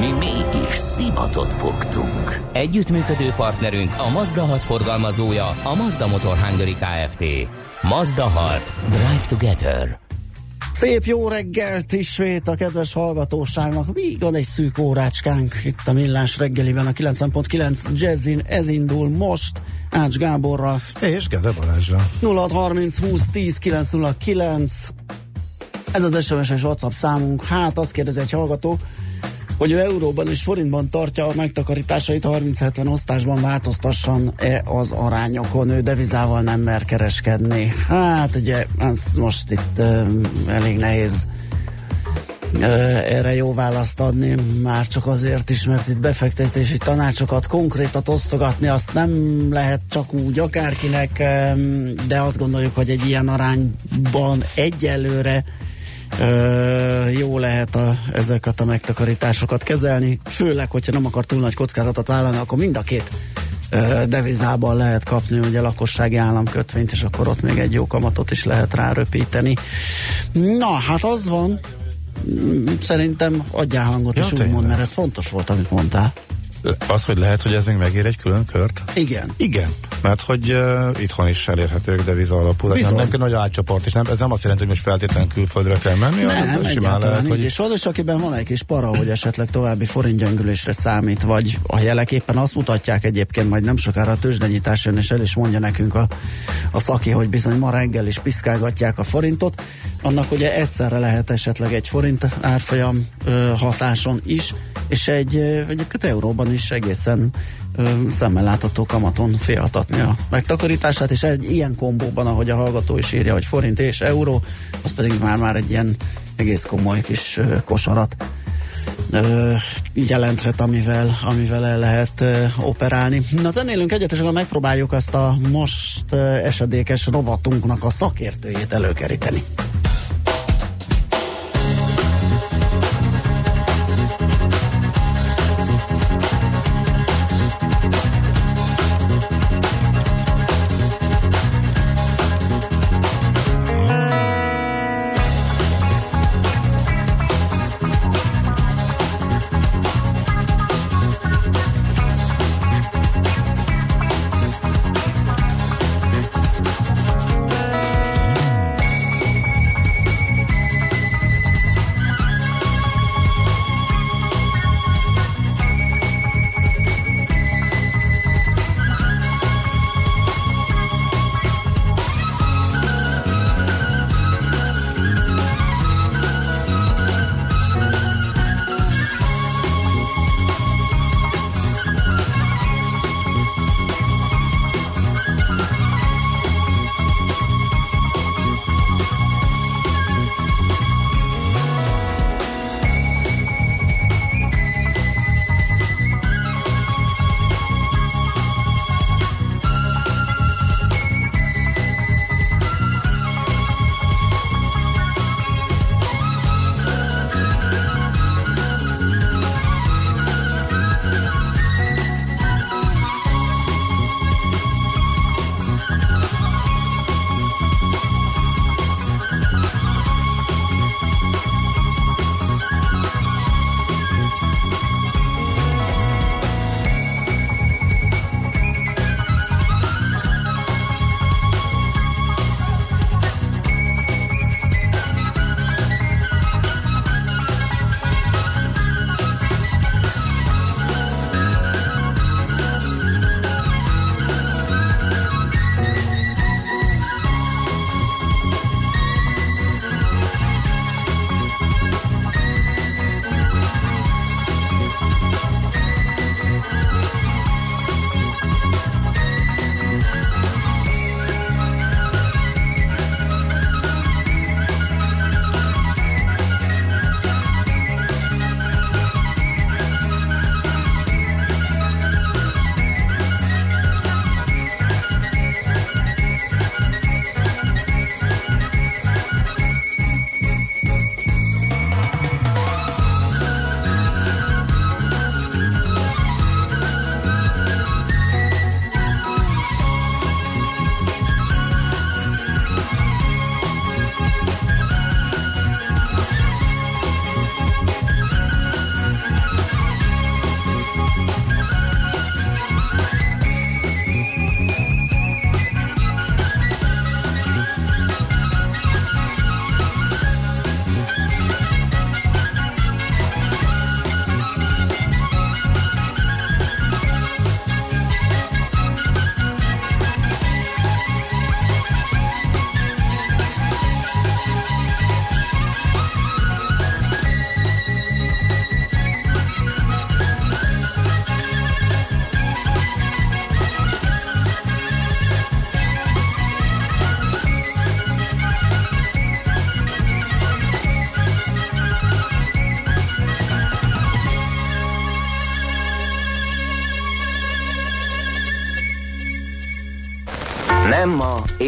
Mi mégis szimatot fogtunk. Együttműködő partnerünk a Mazda 6 forgalmazója, a Mazda Motor Hungary Kft. Mazda 6. Drive Together. Szép jó reggelt ismét a kedves hallgatóságnak. Még van egy szűk órácskánk itt a Millás reggeliben a 90.9 Jazzin. Ez indul most Ács Gáborral. És Gede Balázsra. 0630 20 10 909 ez az SMS és WhatsApp számunk. Hát azt kérdezi egy hallgató, hogy ő euróban és forintban tartja a megtakarításait 30-70 osztásban változtasson-e az arányokon, ő devizával nem mer kereskedni. Hát ugye, ez most itt uh, elég nehéz erre jó választ adni, már csak azért is, mert itt befektetési tanácsokat konkrétat osztogatni, azt nem lehet csak úgy akárkinek, de azt gondoljuk, hogy egy ilyen arányban egyelőre Uh, jó lehet a, ezeket a megtakarításokat kezelni, főleg, hogyha nem akar túl nagy kockázatot vállalni, akkor mind a két uh, devizában lehet kapni ugye lakossági államkötvényt, és akkor ott még egy jó kamatot is lehet ráröpíteni. Na, hát az van, szerintem adjál hangot ja, is úgymond, mert ez fontos volt, amit mondtál. Az, hogy lehet, hogy ez még megér egy külön kört? Igen. Igen, mert hogy uh, itthon is elérhetők deviza alapú. Nem, nem nagy átcsoport, és nem, ez nem azt jelenti, hogy most feltétlenül külföldre kell menni, nem, hanem simán lehet, hogy... És van is, akiben van egy kis para, hogy esetleg további forintgyöngülésre számít, vagy a jelek éppen azt mutatják egyébként, majd nem sokára a tőzsdenyítás jön, és el is mondja nekünk a, a szaki, hogy bizony ma reggel is piszkálgatják a forintot, annak ugye egyszerre lehet esetleg egy forint árfolyam ö, hatáson is, és egy egyébként euróban is egészen szemmel látható kamaton félhatatni a megtakarítását, és egy ilyen kombóban, ahogy a hallgató is írja, hogy forint és euró, az pedig már-már egy ilyen egész komoly kis kosarat jelenthet, amivel, amivel el lehet operálni. Na zenélünk egyet, és akkor megpróbáljuk ezt a most esedékes rovatunknak a szakértőjét előkeríteni.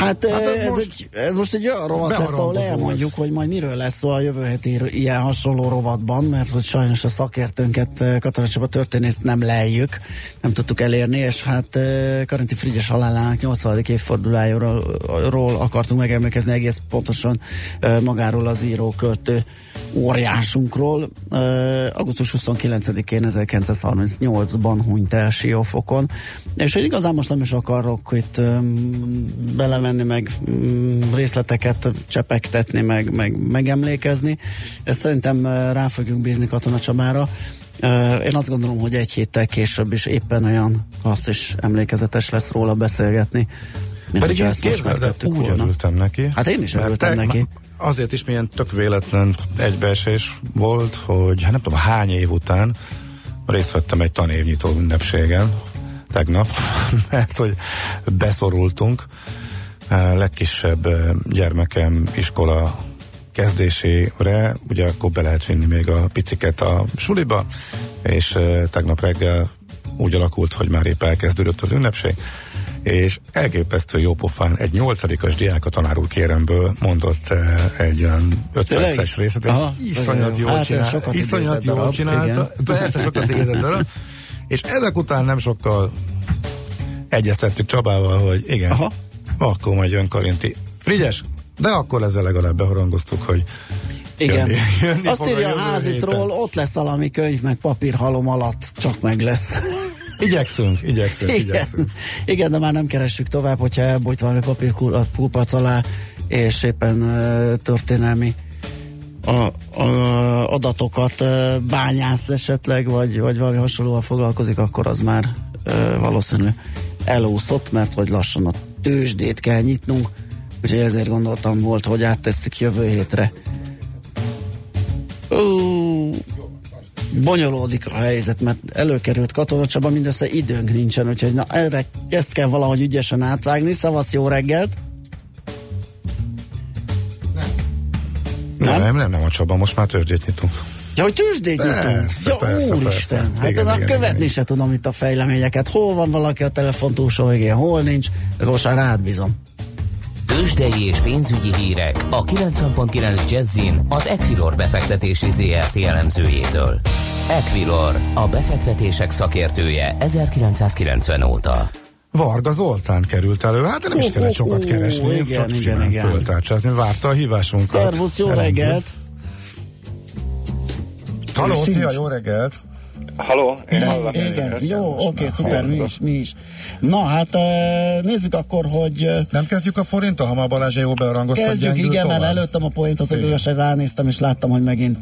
Hát, hát ez, most, egy, ez most egy olyan rovat lesz, ahol elmondjuk, hogy majd miről lesz szó a jövő heti ilyen hasonló rovatban, mert hogy sajnos a szakértőnket, Katona Csaba történészt nem lejjük, nem tudtuk elérni, és hát Karinti Frigyes halálának 80. évfordulájáról akartunk megemlékezni egész pontosan magáról az író költő óriásunkról. Augusztus 29-én 1938-ban hunyt el Siófokon, és hogy igazán most nem is akarok itt belemenni, meg um, részleteket csepegtetni, meg, meg megemlékezni. Ezt szerintem rá fogjuk bízni Katona Csabára. Én azt gondolom, hogy egy héttel később is éppen olyan klasszis emlékezetes lesz róla beszélgetni. Pedig én képzeld, úgy volna. örültem neki. Hát én is örültem neki azért is milyen tök véletlen egybeesés volt, hogy hát nem tudom hány év után részt vettem egy tanévnyitó ünnepségen tegnap, mert hogy beszorultunk. Legkisebb gyermekem iskola kezdésére, ugye akkor be lehet vinni még a piciket a suliba, és tegnap reggel úgy alakult, hogy már épp elkezdődött az ünnepség, és elképesztő jó pofán egy nyolcadikas diák a tanár úr kéremből mondott eh, egy olyan öt perces részlet, Aha, iszonyat jól, hát, csinál, iszonyat jól csinálta, persze sokat idézett darab, és ezek után nem sokkal egyeztettük Csabával, hogy igen, Aha. akkor majd jön Karinti. Frigyes, de akkor ezzel legalább beharangoztuk, hogy igen. Jönni, jönni Azt írja a házitról, ott lesz valami könyv, meg papírhalom alatt, csak meg lesz. Igyekszünk, igyekszünk, Igen. igyekszünk. Igen, de már nem keressük tovább, hogyha elbújt valami papírkupac alá, és éppen uh, történelmi a, a, adatokat uh, bányász esetleg, vagy, vagy valami hasonlóval foglalkozik, akkor az már uh, valószínű elúszott, mert hogy lassan a tőzsdét kell nyitnunk, úgyhogy ezért gondoltam volt, hogy áttesszük jövő hétre. Bonyolódik a helyzet, mert előkerült katonacsaba, mindössze időnk nincsen, úgyhogy na, erre ezt kell valahogy ügyesen átvágni. Szavasz, jó reggelt! Nem, nem, nem, nem a Csaba, most már tőzsdét nyitunk. Ja, hogy tőzsdét nyitunk? Ja, persze, úristen! Persze. Hát igen, igen, követni igen. se tudom itt a fejleményeket. Hol van valaki a telefon túlsó végén, hol nincs, de most már rád bízom. Tőzsdei és pénzügyi hírek a 90.9 Jazzin az Equilor befektetési ZRT elemzőjétől. Equilor, a befektetések szakértője 1990 óta. Varga Zoltán került elő, hát nem is kellett sokat keresni, igen, csak igen, igen. föltárcsát, várta a hívásunkat. Szervusz, jó reggelt! Haló, szia, jó reggelt! Halló? Én igen, igen. jó, oké, okay, szuper, mi is, mi is. Na hát nézzük akkor, hogy... Nem kezdjük a forinttal, ha már Balázs jó bearangozta Kezdjük, igen, tovább. mert előttem a point, az igazság ránéztem, és láttam, hogy megint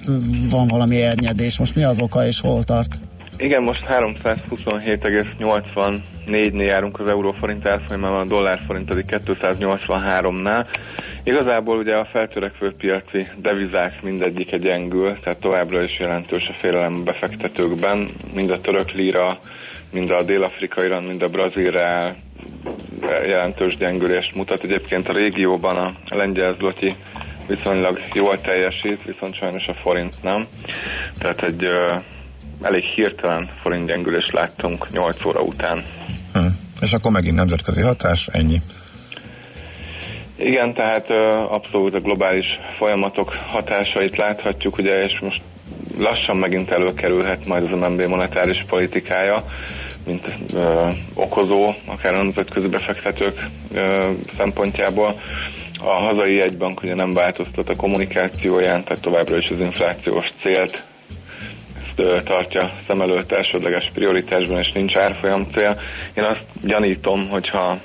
van valami ernyedés. Most mi az oka, és hol tart? Igen, most 327,84-nél járunk az euróforint árfolyamában, a dollárforint pedig 283-nál. Igazából ugye a feltörekvő piaci devizák mindegyike gyengül, tehát továbbra is jelentős a félelem befektetőkben, mind a török lira, mind a dél-afrikai mind a brazil reál jelentős gyengülést mutat. Egyébként a régióban a lengyel zloty viszonylag jól teljesít, viszont sajnos a forint nem. Tehát egy ö, elég hirtelen forint gyengülést láttunk 8 óra után. Hm. És akkor megint nemzetközi hatás, ennyi. Igen, tehát abszolút a globális folyamatok hatásait láthatjuk, ugye, és most lassan megint előkerülhet majd az MNB monetáris politikája, mint ö, okozó, akár a nemzetközi befektetők ö, szempontjából. A hazai jegybank ugye nem változtat a kommunikációján, tehát továbbra is az inflációs célt ezt ö, tartja szem előtt elsődleges prioritásban, és nincs árfolyam cél. Én azt gyanítom, hogyha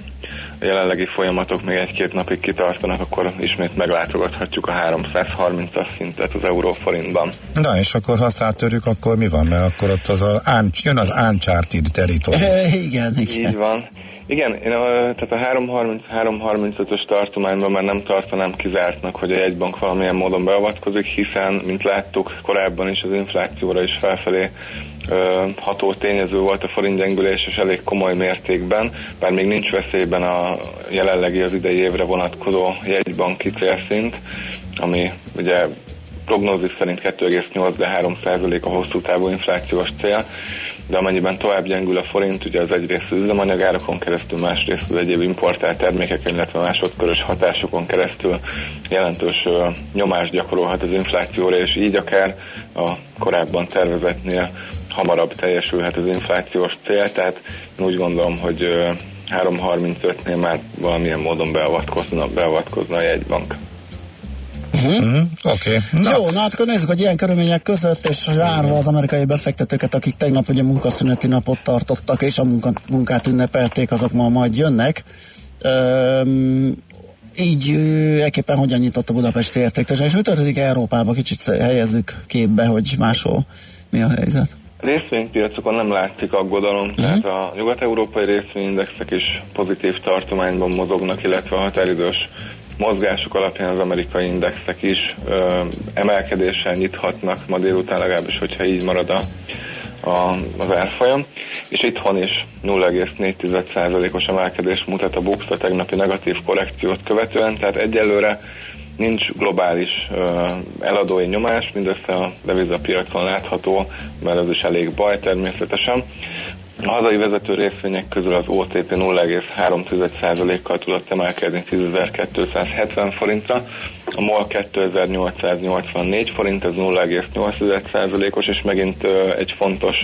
a jelenlegi folyamatok még egy-két napig kitartanak, akkor ismét meglátogathatjuk a 330-as szintet az euróforintban. Na és akkor ha azt áttörjük, akkor mi van? Mert akkor ott az a, jön az Uncharted territory. igen, igen. Így van. Igen, én a, tehát a 330-335-ös tartományban már nem tartanám kizártnak, hogy a jegybank valamilyen módon beavatkozik, hiszen, mint láttuk korábban is, az inflációra is felfelé ö, ható tényező volt a forintgyengülés, és elég komoly mértékben, bár még nincs veszélyben a jelenlegi az idei évre vonatkozó jegybanki célszint, ami ugye prognózis szerint 2,8, de 3 a hosszú távú inflációs cél, de amennyiben tovább gyengül a forint, ugye az egyrészt az üzemanyagárakon keresztül, másrészt az egyéb importált termékeken, illetve másodkörös hatásokon keresztül jelentős nyomást gyakorolhat az inflációra, és így akár a korábban tervezetnél hamarabb teljesülhet az inflációs cél, tehát úgy gondolom, hogy uh, 3.35-nél már valamilyen módon beavatkozna, beavatkozna a jegybank. Uh-huh. Uh-huh. Oké. Okay. Jó, na hát akkor nézzük, hogy ilyen körülmények között, és várva az amerikai befektetőket, akik tegnap ugye munkaszüneti napot tartottak, és a munka, munkát ünnepelték, azok ma majd jönnek. Üm, így ekképpen hogyan nyitott a budapesti értéktől, és mi történik Európában? Kicsit helyezzük képbe, hogy máshol mi a helyzet. Részvénypiacokon nem látszik aggodalom, uh-huh. tehát a nyugat-európai részvényindexek is pozitív tartományban mozognak, illetve a határidős mozgások alapján az amerikai indexek is ö, emelkedéssel nyithatnak ma délután legalábbis, hogyha így marad a, a, az árfolyam. És itthon is 0,4%-os emelkedés mutat a BUX a tegnapi negatív korrekciót követően, tehát egyelőre nincs globális ö, eladói nyomás, mindössze a devizapiacon látható, mert ez is elég baj természetesen. A hazai vezető részvények közül az OTP 0,3%-kal tudott emelkedni 10.270 forintra, a MOL 2884 forint, ez 0,8%-os, és megint egy fontos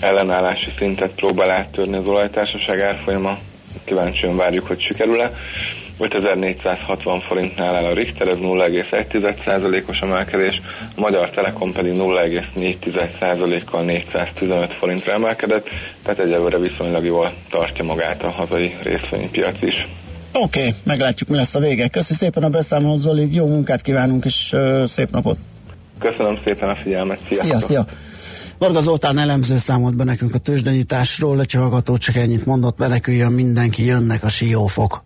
ellenállási szintet próbál áttörni az olajtársaság árfolyama. Kíváncsian várjuk, hogy sikerül-e. 5460 forintnál áll a Richter, ez 0,1%-os emelkedés, a Magyar Telekom pedig 0,4%-kal 415 forintra emelkedett, tehát egyelőre viszonylag jól tartja magát a hazai részvénypiac is. Oké, okay, meglátjuk, mi lesz a vége. Köszi szépen a beszámolót, Zoli, jó munkát kívánunk, és uh, szép napot! Köszönöm szépen a figyelmet, sziasztok! Szia, szia! Varga Zoltán elemző számolt be nekünk a tőzsdenyításról, egy hallgató csak ennyit mondott, meneküljön mindenki, jönnek a siófok.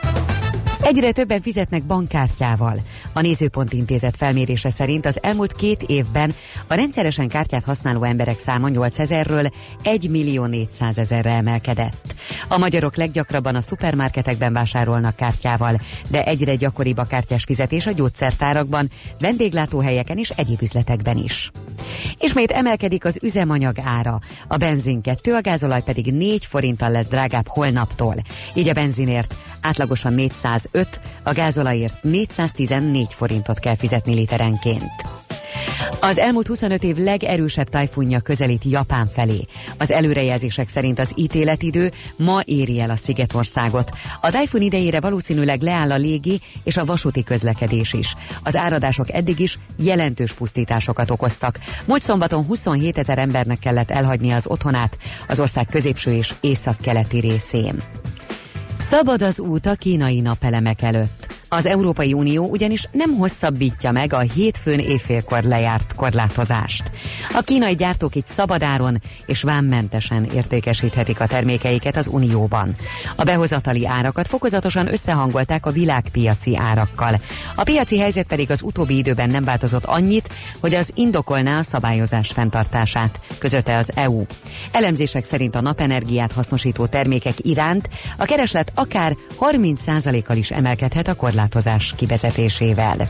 Egyre többen fizetnek bankkártyával. A Nézőpont Intézet felmérése szerint az elmúlt két évben a rendszeresen kártyát használó emberek száma 8 ezerről 1 millió 400 ezerre emelkedett. A magyarok leggyakrabban a szupermarketekben vásárolnak kártyával, de egyre gyakoribb a kártyás fizetés a gyógyszertárakban, vendéglátóhelyeken és egyéb üzletekben is. Ismét emelkedik az üzemanyag ára, a benzin 2, a gázolaj pedig 4 forinttal lesz drágább holnaptól. Így a benzinért átlagosan 405, a gázolajért 414 forintot kell fizetni literenként. Az elmúlt 25 év legerősebb tajfunja közelít Japán felé. Az előrejelzések szerint az ítéletidő ma éri el a Szigetországot. A tajfun idejére valószínűleg leáll a légi és a vasúti közlekedés is. Az áradások eddig is jelentős pusztításokat okoztak. Múlt szombaton 27 ezer embernek kellett elhagyni az otthonát az ország középső és északkeleti részén. Szabad az út a kínai napelemek előtt. Az Európai Unió ugyanis nem hosszabbítja meg a hétfőn éjfélkor lejárt korlátozást. A kínai gyártók itt szabadáron és vámmentesen értékesíthetik a termékeiket az Unióban. A behozatali árakat fokozatosan összehangolták a világpiaci árakkal. A piaci helyzet pedig az utóbbi időben nem változott annyit, hogy az indokolná a szabályozás fenntartását, közölte az EU. Elemzések szerint a napenergiát hasznosító termékek iránt a kereslet akár 30%-kal is emelkedhet a korlátozás korlátozás kivezetésével.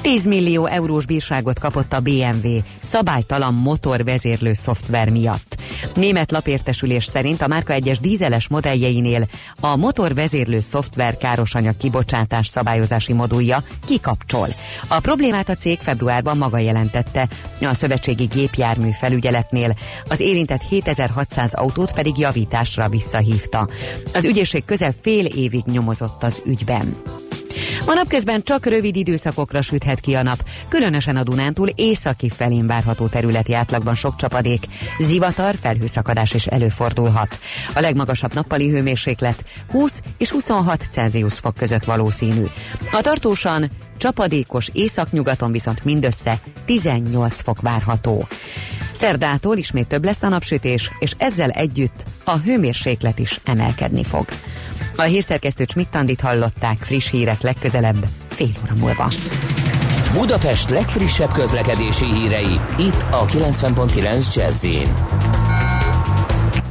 10 millió eurós bírságot kapott a BMW szabálytalan motorvezérlő szoftver miatt. Német lapértesülés szerint a márka egyes dízeles modelljeinél a motorvezérlő szoftver károsanyag kibocsátás szabályozási modulja kikapcsol. A problémát a cég februárban maga jelentette. A szövetségi gépjármű felügyeletnél az érintett 7600 autót pedig javításra visszahívta. Az ügyészség közel fél évig nyomozott az ügyben. A napközben csak rövid időszakokra süthet ki a nap, különösen a Dunántúl északi felén várható területi átlagban sok csapadék, zivatar, felhőszakadás is előfordulhat. A legmagasabb nappali hőmérséklet 20 és 26 Celsius fok között valószínű. A tartósan csapadékos északnyugaton viszont mindössze 18 fok várható. Szerdától ismét több lesz a napsütés, és ezzel együtt a hőmérséklet is emelkedni fog. A hírszerkesztő Csmittandit hallották friss hírek legközelebb fél óra múlva. Budapest legfrissebb közlekedési hírei itt a 90.9 jazz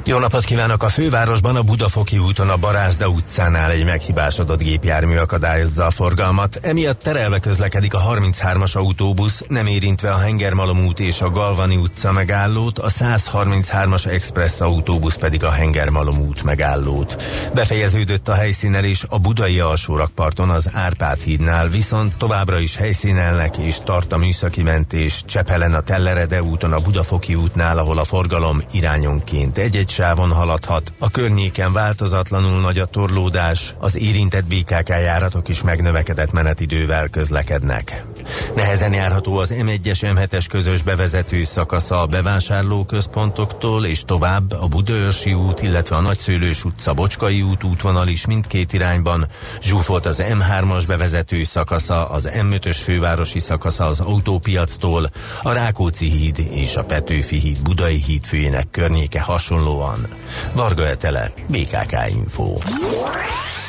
jó napot kívánok! A fővárosban a Budafoki úton a Barázda utcánál egy meghibásodott gépjármű akadályozza a forgalmat. Emiatt terelve közlekedik a 33-as autóbusz, nem érintve a Hengermalom út és a Galvani utca megállót, a 133-as express autóbusz pedig a Hengermalom út megállót. Befejeződött a helyszínelés a budai alsórakparton az Árpád hídnál, viszont továbbra is helyszínelnek és tart a műszaki mentés Csepelen a Tellerede úton a Budafoki útnál, ahol a forgalom irányonként egy-egy sávon haladhat. A környéken változatlanul nagy a torlódás, az érintett BKK járatok is megnövekedett menetidővel közlekednek. Nehezen járható az M1-es M7-es közös bevezető szakasza a bevásárlóközpontoktól és tovább a Budaörsi út, illetve a Nagyszőlős utca Bocskai út útvonal is mindkét irányban. Zsúfolt az M3-as bevezető szakasza, az M5-ös fővárosi szakasza az autópiactól, a Rákóczi híd és a Petőfi híd Budai híd főjének környéke hasonlóan. Varga Etele, BKK Info.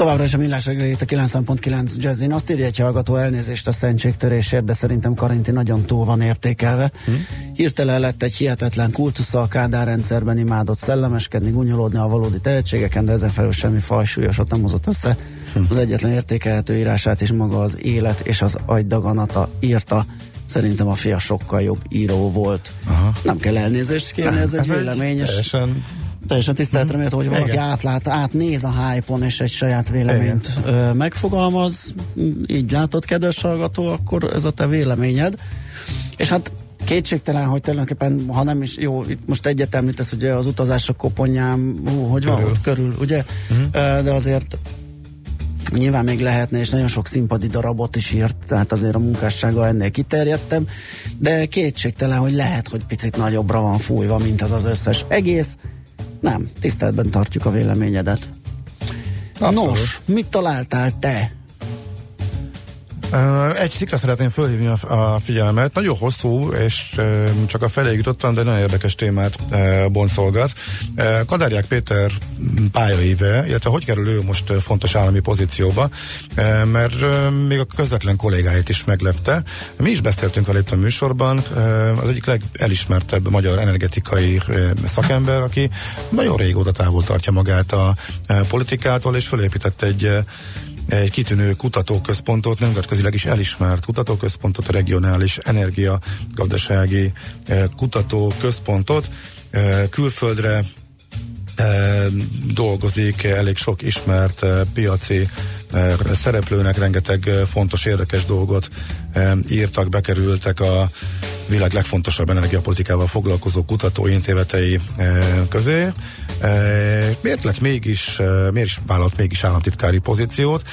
Továbbra is a millás reggelét a 9.9 jazzin. Azt írja egy hallgató elnézést a szentségtörésért, de szerintem Karinti nagyon túl van értékelve. Hm? Hirtelen lett egy hihetetlen kultusza a Kádár rendszerben imádott szellemeskedni, gunyolódni a valódi tehetségeken, de ezen felül semmi fajsúlyosat nem hozott össze. Hm. Az egyetlen értékelhető írását is maga az élet és az agydaganata írta. Szerintem a fia sokkal jobb író volt. Aha. Nem kell elnézést kérni, ez egy véleményes. Teljesen teljesen tiszteletre méltó, hogy valaki Igen. átlát, átnéz a hype és egy saját véleményt ö, megfogalmaz. Így látod, kedves hallgató, akkor ez a te véleményed. És hát kétségtelen, hogy tulajdonképpen, ha nem is, jó, itt most egyet említesz, ugye az utazások koponyám, hú, hogy körül. van ott körül, ugye? Uh-huh. De azért Nyilván még lehetne, és nagyon sok színpadi darabot is írt, tehát azért a munkássága ennél kiterjedtem, de kétségtelen, hogy lehet, hogy picit nagyobbra van fújva, mint az az összes egész. Nem, tiszteletben tartjuk a véleményedet. Abszolút. Nos, mit találtál te egy szikra szeretném fölhívni a, figyelmet. Nagyon hosszú, és csak a felé jutottam, de nagyon érdekes témát boncolgat. Kadárják Péter pályaíve, illetve hogy kerül ő most fontos állami pozícióba, mert még a közvetlen kollégáit is meglepte. Mi is beszéltünk vele itt a műsorban, az egyik legelismertebb magyar energetikai szakember, aki nagyon régóta távol tartja magát a politikától, és fölépített egy egy kitűnő kutatóközpontot, nemzetközileg is elismert kutatóközpontot, a regionális energiagazdasági eh, kutatóközpontot. Eh, külföldre dolgozik, elég sok ismert piaci szereplőnek rengeteg fontos, érdekes dolgot írtak, bekerültek a világ legfontosabb energiapolitikával foglalkozó kutatóintézetei közé. Miért lett mégis, miért is vállalt mégis államtitkári pozíciót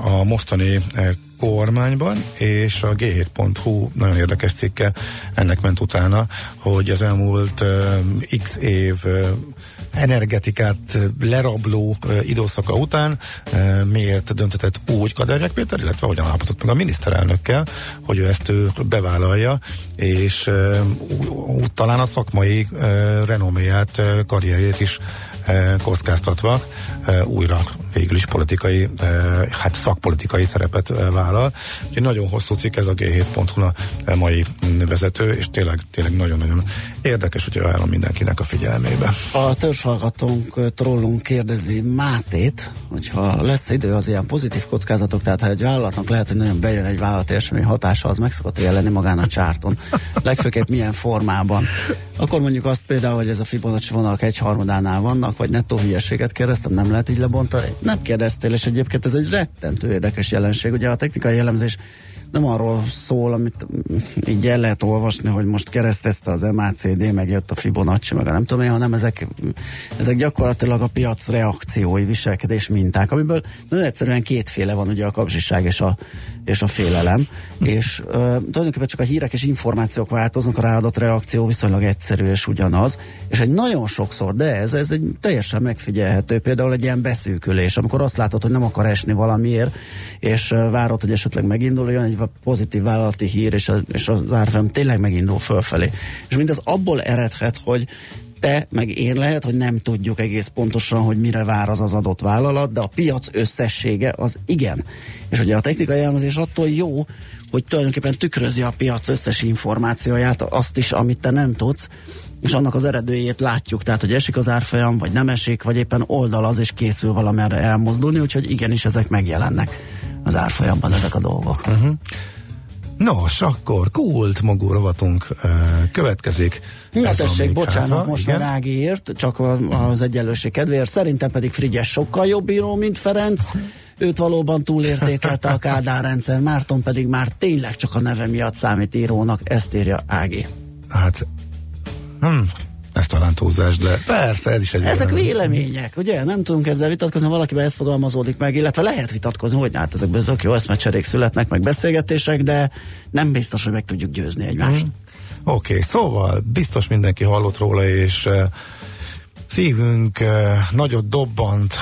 a mostani kormányban, és a G7.hu nagyon érdekes cikke ennek ment utána, hogy az elmúlt x év energetikát lerabló időszaka után miért döntetett úgy Kadernyek Péter, illetve hogyan állapotott meg a miniszterelnökkel, hogy ő ezt ő bevállalja, és talán a szakmai renoméját, karrierjét is kockáztatva újra végül is politikai, hát szakpolitikai szerepet vállal. Úgyhogy nagyon hosszú cikk ez a G7.hu a mai vezető, és tényleg, tényleg nagyon-nagyon érdekes, hogy ajánlom mindenkinek a figyelmébe. A törzshallgatónk trollunk kérdezi Mátét, hogyha lesz idő az ilyen pozitív kockázatok, tehát ha egy vállalatnak lehet, hogy nagyon bejön egy vállalati esemény hatása, az meg szokott jelenni magán a csárton. Legfőképp milyen formában. Akkor mondjuk azt például, hogy ez a Fibonacci vonalak egy harmadánál vannak, vagy nettó hülyeséget kérdeztem, nem lehet így lebontani. Nem kérdeztél, és egyébként ez egy rettentő érdekes jelenség. Ugye a technikai jellemzés nem arról szól, amit így el lehet olvasni, hogy most keresztezte az MACD, meg jött a Fibonacci, meg a nem tudom én, hanem ezek, ezek gyakorlatilag a piac reakciói, viselkedés minták, amiből nagyon egyszerűen kétféle van, ugye a kapzsiság és a, és a félelem, és uh, tulajdonképpen csak a hírek és információk változnak, a ráadott reakció viszonylag egyszerű és ugyanaz, és egy nagyon sokszor, de ez, ez egy teljesen megfigyelhető, például egy ilyen beszűkülés, amikor azt látod, hogy nem akar esni valamiért, és uh, várod, hogy esetleg megindul, olyan egy pozitív vállalati hír, és, a, és az árfolyam tényleg megindul fölfelé. És mindez abból eredhet, hogy te, meg én lehet, hogy nem tudjuk egész pontosan, hogy mire vár az az adott vállalat, de a piac összessége az igen. És ugye a technikai elemzés attól jó, hogy tulajdonképpen tükrözi a piac összes információját, azt is, amit te nem tudsz, és annak az eredőjét látjuk, tehát hogy esik az árfolyam, vagy nem esik, vagy éppen oldal az, és készül valamerre elmozdulni, úgyhogy igenis ezek megjelennek az árfolyamban ezek a dolgok. Uh-huh. Nos, akkor kult magú rovatunk következik. Na tessék, bocsánat, most igen? már Ági írt, csak az egyenlőség kedvéért. Szerintem pedig Frigyes sokkal jobb író, mint Ferenc. Őt valóban túlértékelte a Kádár rendszer, Márton pedig már tényleg csak a neve miatt számít írónak, ezt írja Ági. Hát, hm, ez talán túlzás, de persze, ez is egy Ezek vélemény. vélemények, ugye? Nem tudunk ezzel vitatkozni, valakiben ez fogalmazódik meg, illetve lehet vitatkozni, hogy hát ezekből tök jó eszmecserék születnek, meg beszélgetések, de nem biztos, hogy meg tudjuk győzni egymást. Hmm. Oké, okay, szóval biztos mindenki hallott róla, és uh, szívünk nagyot dobbant,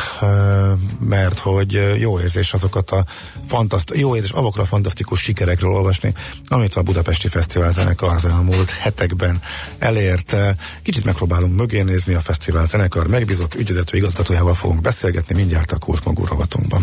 mert hogy jó érzés azokat a fantaszt, jó érzés avokra fantasztikus sikerekről olvasni, amit a Budapesti Fesztivál zenekar az elmúlt hetekben elért. Kicsit megpróbálunk mögé nézni a fesztivál zenekar megbízott ügyvezető igazgatójával fogunk beszélgetni mindjárt a Kultmagú rovatunkban.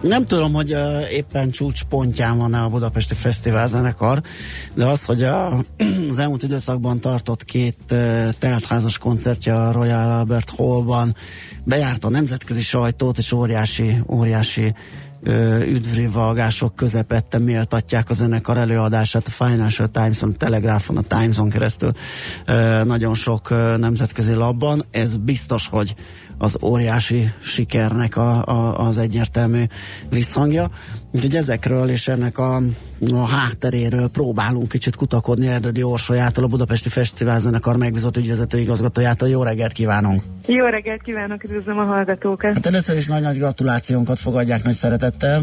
Nem tudom, hogy uh, éppen csúcspontján van-e a Budapesti Fesztivál zenekar, de az, hogy a, az elmúlt időszakban tartott két uh, teltházas koncertje a Royal Albert Hallban bejárta a nemzetközi sajtót, és óriási, óriási üdvrivalgások közepette méltatják a zenekar előadását a Financial Times-on, a Telegraphon, a Times-on keresztül nagyon sok nemzetközi labban. Ez biztos, hogy az óriási sikernek a, a, az egyértelmű visszhangja. Úgyhogy ezekről és ennek a a hátteréről próbálunk kicsit kutakodni Erdődi Orsolyától, a Budapesti Fesztiválzenekar megbízott ügyvezető igazgatójától. Jó reggelt kívánunk! Jó reggelt kívánok, üdvözlöm a hallgatókat! Hát először is nagy-nagy gratulációnkat fogadják nagy szeretettel.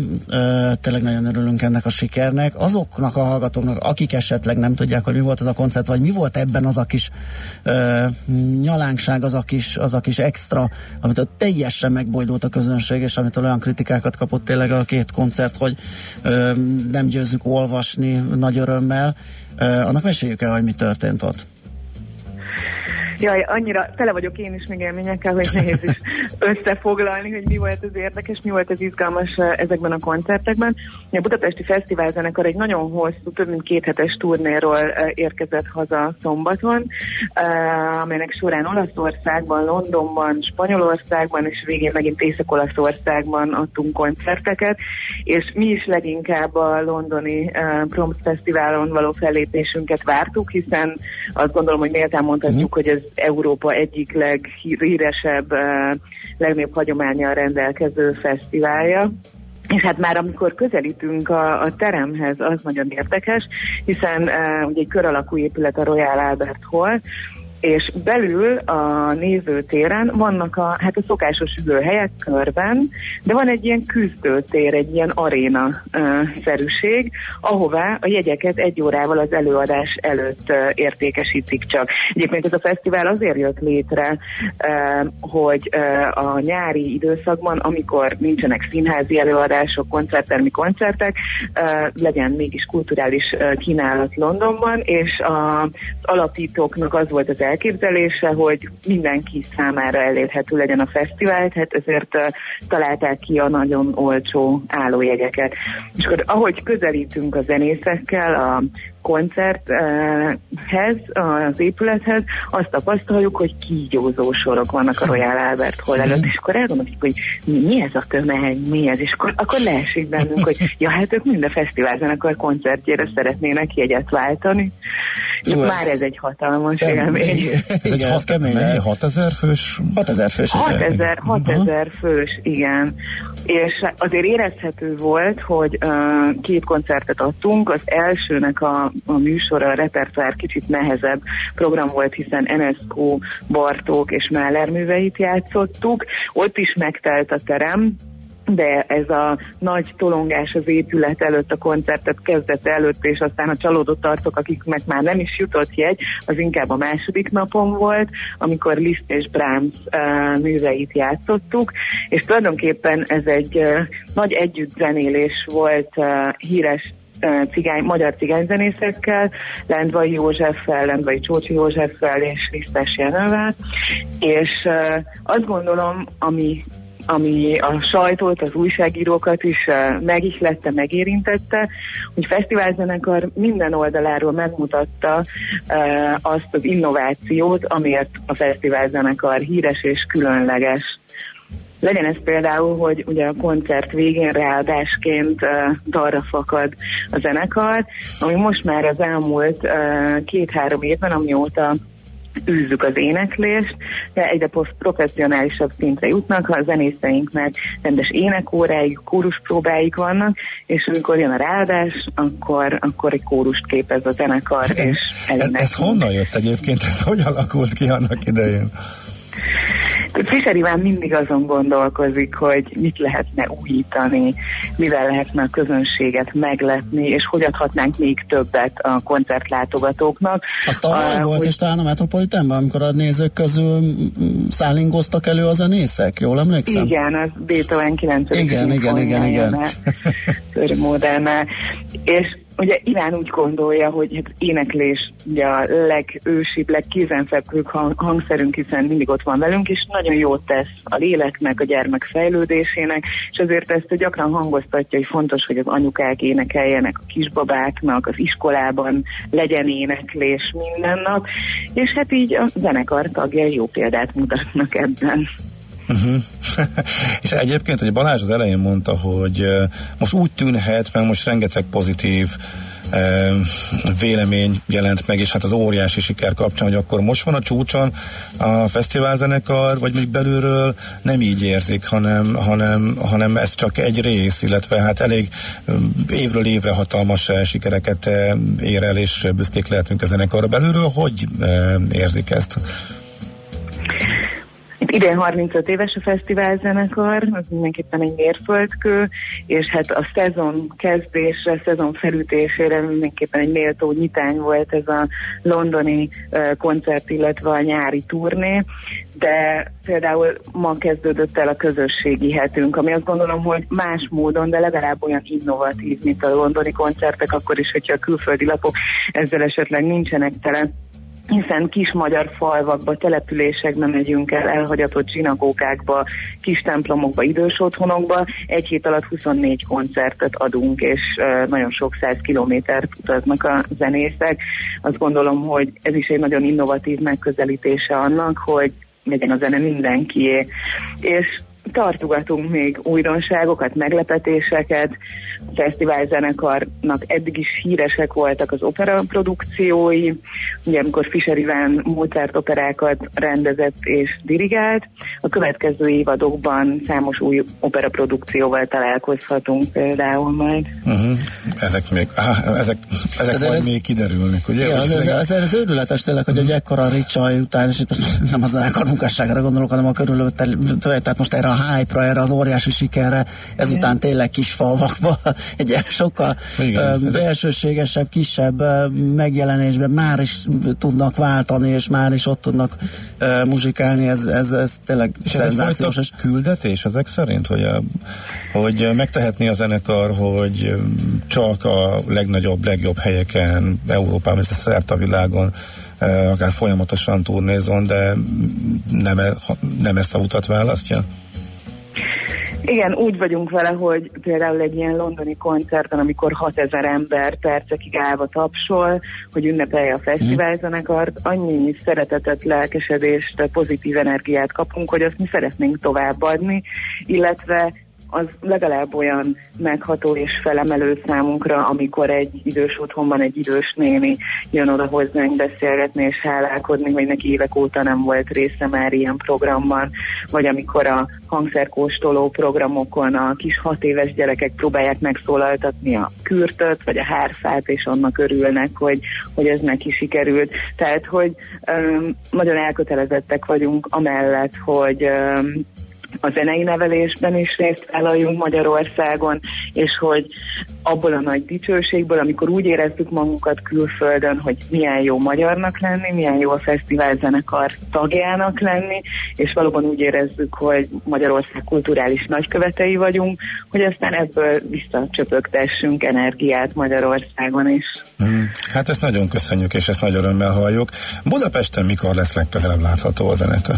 Tényleg nagyon örülünk ennek a sikernek. Azoknak a hallgatóknak, akik esetleg nem tudják, hogy mi volt ez a koncert, vagy mi volt ebben az a kis ö, nyalánkság, az a kis, az a kis extra, amit ott teljesen megbojdult a közönség, és amit olyan kritikákat kapott tényleg a két koncert, hogy ö, nem győzzük olvasni nagy örömmel. Ö, annak meséljük el, hogy mi történt ott. Jaj, annyira tele vagyok én is még élményekkel, hogy nehéz is összefoglalni, hogy mi volt az érdekes, mi volt az izgalmas ezekben a koncertekben. A Budapesti Fesztivál zenekar egy nagyon hosszú, több mint két hetes turnéról érkezett haza szombaton, amelynek során Olaszországban, Londonban, Spanyolországban, és végén megint Észak-Olaszországban adtunk koncerteket, és mi is leginkább a londoni Prompt Fesztiválon való fellépésünket vártuk, hiszen azt gondolom, hogy méltán mondhatjuk, uh-huh. hogy ez Európa egyik leghíresebb, legnagyobb hagyományjal rendelkező fesztiválja. És hát már amikor közelítünk a, a teremhez, az nagyon érdekes, hiszen uh, ugye egy kör alakú épület a Royal Albert Hall, és belül a nézőtéren vannak a, hát a szokásos ülőhelyek körben, de van egy ilyen küzdőtér, egy ilyen aréna szerűség, ahová a jegyeket egy órával az előadás előtt értékesítik csak. Egyébként ez a fesztivál azért jött létre, hogy a nyári időszakban, amikor nincsenek színházi előadások, koncerttermi koncertek, uh, legyen mégis kulturális kínálat Londonban, és az alapítóknak az volt az elképzelése, hogy mindenki számára elérhető legyen a fesztivál, tehát ezért találták ki a nagyon olcsó állójegyeket. És akkor ahogy közelítünk a zenészekkel, a koncerthez, az épülethez, azt tapasztaljuk, hogy kígyózó sorok vannak a Royal Albert Hall előtt, és akkor elgondoljuk, hogy mi, mi ez a tömeg, mi ez, és akkor, akkor leesik bennünk, hogy ja, hát ők mind a fesztiválzenekar koncertjére szeretnének jegyet váltani. Jó, Már ez egy hatalmas élmény. Ez egy hat, kemény, 6000 fős? 6000 fős. 6000, 6000 fős, igen. És azért érezhető volt, hogy uh, két koncertet adtunk. Az elsőnek a, a műsora, a repertoár kicsit nehezebb program volt, hiszen Enesco, Bartók és Máler műveit játszottuk. Ott is megtelt a terem, de ez a nagy tolongás az épület előtt, a koncertet kezdete előtt, és aztán a csalódott arcok, akiknek már nem is jutott jegy, az inkább a második napon volt, amikor Liszt és Brahms uh, műveit játszottuk, és tulajdonképpen ez egy uh, nagy együttzenélés volt uh, híres cigány, magyar cigányzenészekkel, Lendvai Józseffel, Lendvai Csócsi Józseffel és Lisztes Jenővel, és azt gondolom, ami ami a sajtót, az újságírókat is megihlette, megérintette, hogy fesztiválzenekar minden oldaláról megmutatta azt az innovációt, amiért a fesztiválzenekar híres és különleges. Legyen ez például, hogy ugye a koncert végén ráadásként uh, dalra fakad a zenekar, ami most már az elmúlt uh, két-három évben, amióta űzzük az éneklést, de egyre professzionálisabb szintre jutnak, ha a zenészeinknek rendes énekóráik, próbáik vannak, és amikor jön a ráadás, akkor, akkor egy kórust képez a zenekar, és ez, ez honnan jött egyébként? Ez hogy alakult ki annak idején? Fischer Iván mindig azon gondolkozik, hogy mit lehetne újítani, mivel lehetne a közönséget meglepni, és hogy adhatnánk még többet a koncertlátogatóknak. Az tavaly uh, volt, hogy... és talán a Metropolitanban, amikor a nézők közül szállingoztak elő a zenészek, jól emlékszem? Igen, az Beethoven 9. Igen, igen, igen, igen. igen. És ugye Iván úgy gondolja, hogy hát éneklés ugye a legősibb, legkézenfekvőbb hangszerünk, hiszen mindig ott van velünk, és nagyon jót tesz a léleknek, a gyermek fejlődésének, és azért ezt gyakran hangoztatja, hogy fontos, hogy az anyukák énekeljenek a kisbabáknak, az iskolában legyen éneklés minden nap, és hát így a zenekar tagjai jó példát mutatnak ebben. Uh-huh. és egyébként, hogy Balázs az elején mondta, hogy most úgy tűnhet, meg most rengeteg pozitív vélemény jelent meg, és hát az óriási siker kapcsán, hogy akkor most van a csúcson a fesztiválzenekar, vagy még belülről nem így érzik, hanem, hanem, hanem ez csak egy rész, illetve hát elég évről évre hatalmas sikereket ér el, és büszkék lehetünk a zenekarra belülről. Hogy érzik ezt? Idén 35 éves a fesztivál zenekar, az mindenképpen egy mérföldkő, és hát a szezon kezdésre, szezon felütésére mindenképpen egy méltó nyitány volt ez a londoni koncert, illetve a nyári turné, de például ma kezdődött el a közösségi hetünk, ami azt gondolom, hogy más módon, de legalább olyan innovatív, mint a londoni koncertek, akkor is, hogyha a külföldi lapok ezzel esetleg nincsenek tele hiszen kis magyar falvakba, településekbe megyünk el, elhagyatott zsinagógákba, kis templomokba, idős otthonokba. Egy hét alatt 24 koncertet adunk, és nagyon sok száz kilométert utaznak a zenészek. Azt gondolom, hogy ez is egy nagyon innovatív megközelítése annak, hogy legyen a zene mindenkié. És tartogatunk még újdonságokat, meglepetéseket. A fesztiválzenekarnak eddig is híresek voltak az opera produkciói, ugye amikor Fischer Iván Mozart operákat rendezett és dirigált. A következő évadokban számos új opera produkcióval találkozhatunk például majd. Uh-huh. Ezek még, ah, ezek, ezek ezért majd ez, még kiderülnek, ugye? Igen, ez, ez, ez, ez őrületes tényleg, hogy uh-huh. egy ekkora ricsaj után, és itt nem az zenekar munkásságra gondolok, hanem a körülött, tehát most erre a hype-ra, erre az óriási sikerre, ezután tényleg kis falvakba, egy sokkal Igen, belsőségesebb, kisebb megjelenésben már is tudnak váltani, és már is ott tudnak uh, muzsikálni, ez, ez, ez tényleg és szenzációs. Ez küldetés ezek szerint, hogy, a, hogy megtehetni a zenekar, hogy csak a legnagyobb, legjobb helyeken, Európában, szerte a világon akár folyamatosan turnézon, de nem, e, nem ezt a utat választja? Igen, úgy vagyunk vele, hogy például egy ilyen londoni koncerten, amikor 6000 ember percekig állva tapsol, hogy ünnepelje a fesztiválzenekart, annyi szeretetet, lelkesedést, pozitív energiát kapunk, hogy azt mi szeretnénk továbbadni, illetve az legalább olyan megható és felemelő számunkra, amikor egy idős otthonban egy idős néni jön oda hozzánk beszélgetni és hálálkodni, hogy neki évek óta nem volt része már ilyen programban, vagy amikor a hangszerkóstoló programokon a kis hat éves gyerekek próbálják megszólaltatni a kürtöt, vagy a hárfát, és annak örülnek, hogy, hogy ez neki sikerült. Tehát, hogy um, nagyon elkötelezettek vagyunk amellett, hogy um, a zenei nevelésben is részt vállaljunk Magyarországon, és hogy abból a nagy dicsőségből, amikor úgy érezzük magunkat külföldön, hogy milyen jó magyarnak lenni, milyen jó a fesztivál zenekar tagjának lenni, és valóban úgy érezzük, hogy Magyarország kulturális nagykövetei vagyunk, hogy aztán ebből visszacsöpögtessünk energiát Magyarországon is. Mm, hát ezt nagyon köszönjük, és ezt nagy örömmel halljuk. Budapesten mikor lesz legközelebb látható a zenekar?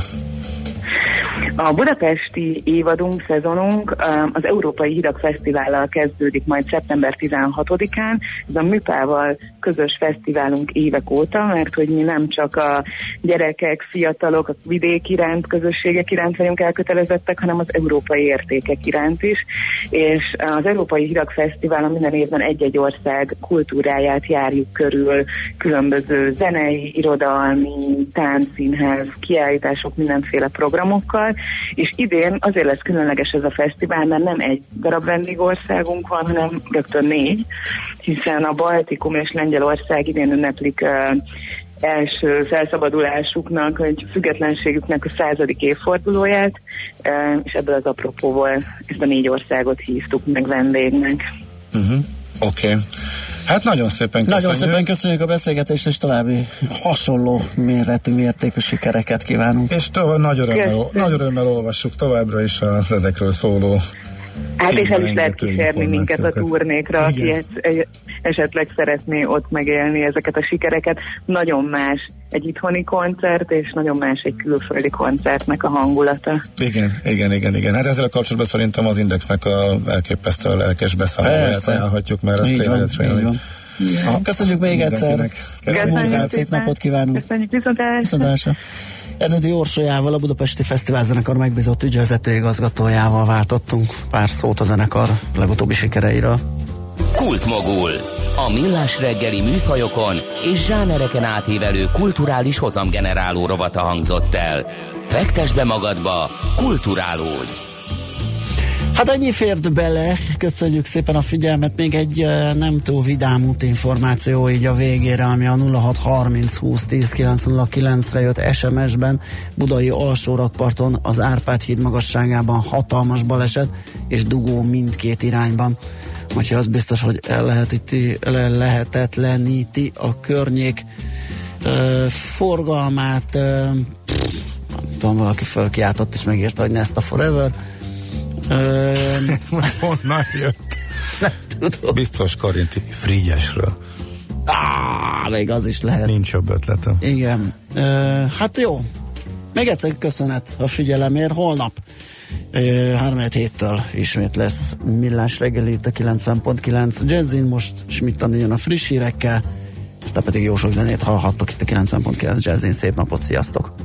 A budapesti évadunk, szezonunk az Európai Hidak Fesztivállal kezdődik majd szeptember 16-án. Ez a Műpával közös fesztiválunk évek óta, mert hogy mi nem csak a gyerekek, fiatalok, a vidék iránt, közösségek iránt vagyunk elkötelezettek, hanem az európai értékek iránt is. És az Európai Hidak Fesztiválon minden évben egy-egy ország kultúráját járjuk körül, különböző zenei, irodalmi, táncszínház, kiállítások, mindenféle programokkal, és idén azért lesz különleges ez a fesztivál, mert nem egy darab vendégországunk van, hanem rögtön négy, hiszen a Baltikum és Lengyelország idén ünneplik uh, első felszabadulásuknak, vagy függetlenségüknek a századik évfordulóját, és ebből az apropóból ezt a négy országot hívtuk meg vendégnek. Uh-huh. Oké. Okay. Hát nagyon szépen köszönjük. Nagyon szépen köszönjük a beszélgetést, és további hasonló méretű, mértékű sikereket kívánunk. És tovább nagy örömmel, nagy örömmel olvassuk továbbra is az ezekről szóló Hát és el is lehet kísérni minket a turnékra, aki esetleg szeretné ott megélni ezeket a sikereket. Nagyon más egy itthoni koncert, és nagyon más egy külföldi koncertnek a hangulata. Igen, igen, igen, igen. Hát ezzel a kapcsolatban szerintem az Indexnek a elképesztő lelkes beszámolóját ajánlhatjuk, mert ez tényleg ez Ja. Köszönjük még egyszer. Köszönjük szép napot kívánunk. Köszönjük viszontlátásra. Ernedi Orsolyával, a Budapesti Fesztivál zenekar megbízott ügyvezető igazgatójával váltottunk pár szót a zenekar legutóbbi sikereiről. Kultmogul. A millás reggeli műfajokon és zsánereken átívelő kulturális hozamgeneráló rovata hangzott el. Fektes be magadba, kulturálódj! Hát ennyi fért bele, köszönjük szépen a figyelmet, még egy nem túl vidám út információ így a végére, ami a 0630 20 10 909 re jött SMS-ben, Budai alsórakparton az Árpád híd magasságában hatalmas baleset, és dugó mindkét irányban. Úgyhogy az biztos, hogy el lehetíti, le, lehetetleníti a környék uh, forgalmát, uh, tudom, valaki fölkiáltott és megírta, hogy Nesta Forever, Honnan jött? tudom. Biztos Karinti Frigyesről. Á, még az is lehet. Nincs jobb ötletem. Igen. Uh, hát jó. Még egyszer köszönet a figyelemért. Holnap uh, 3 héttől ismét lesz millás reggeli itt a 90.9 Jazzin. Most Schmidt jön a friss hírekkel, aztán pedig jó sok zenét hallhattok itt a 90.9 Jazzin. Szép napot, sziasztok!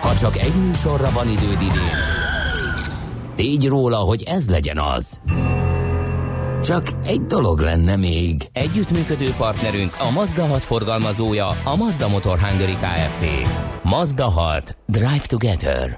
Ha csak egy műsorra van időd idén, tégy róla, hogy ez legyen az. Csak egy dolog lenne még. Együttműködő partnerünk a Mazda 6 forgalmazója, a Mazda Motor Hungary Kft. Mazda 6. Drive Together.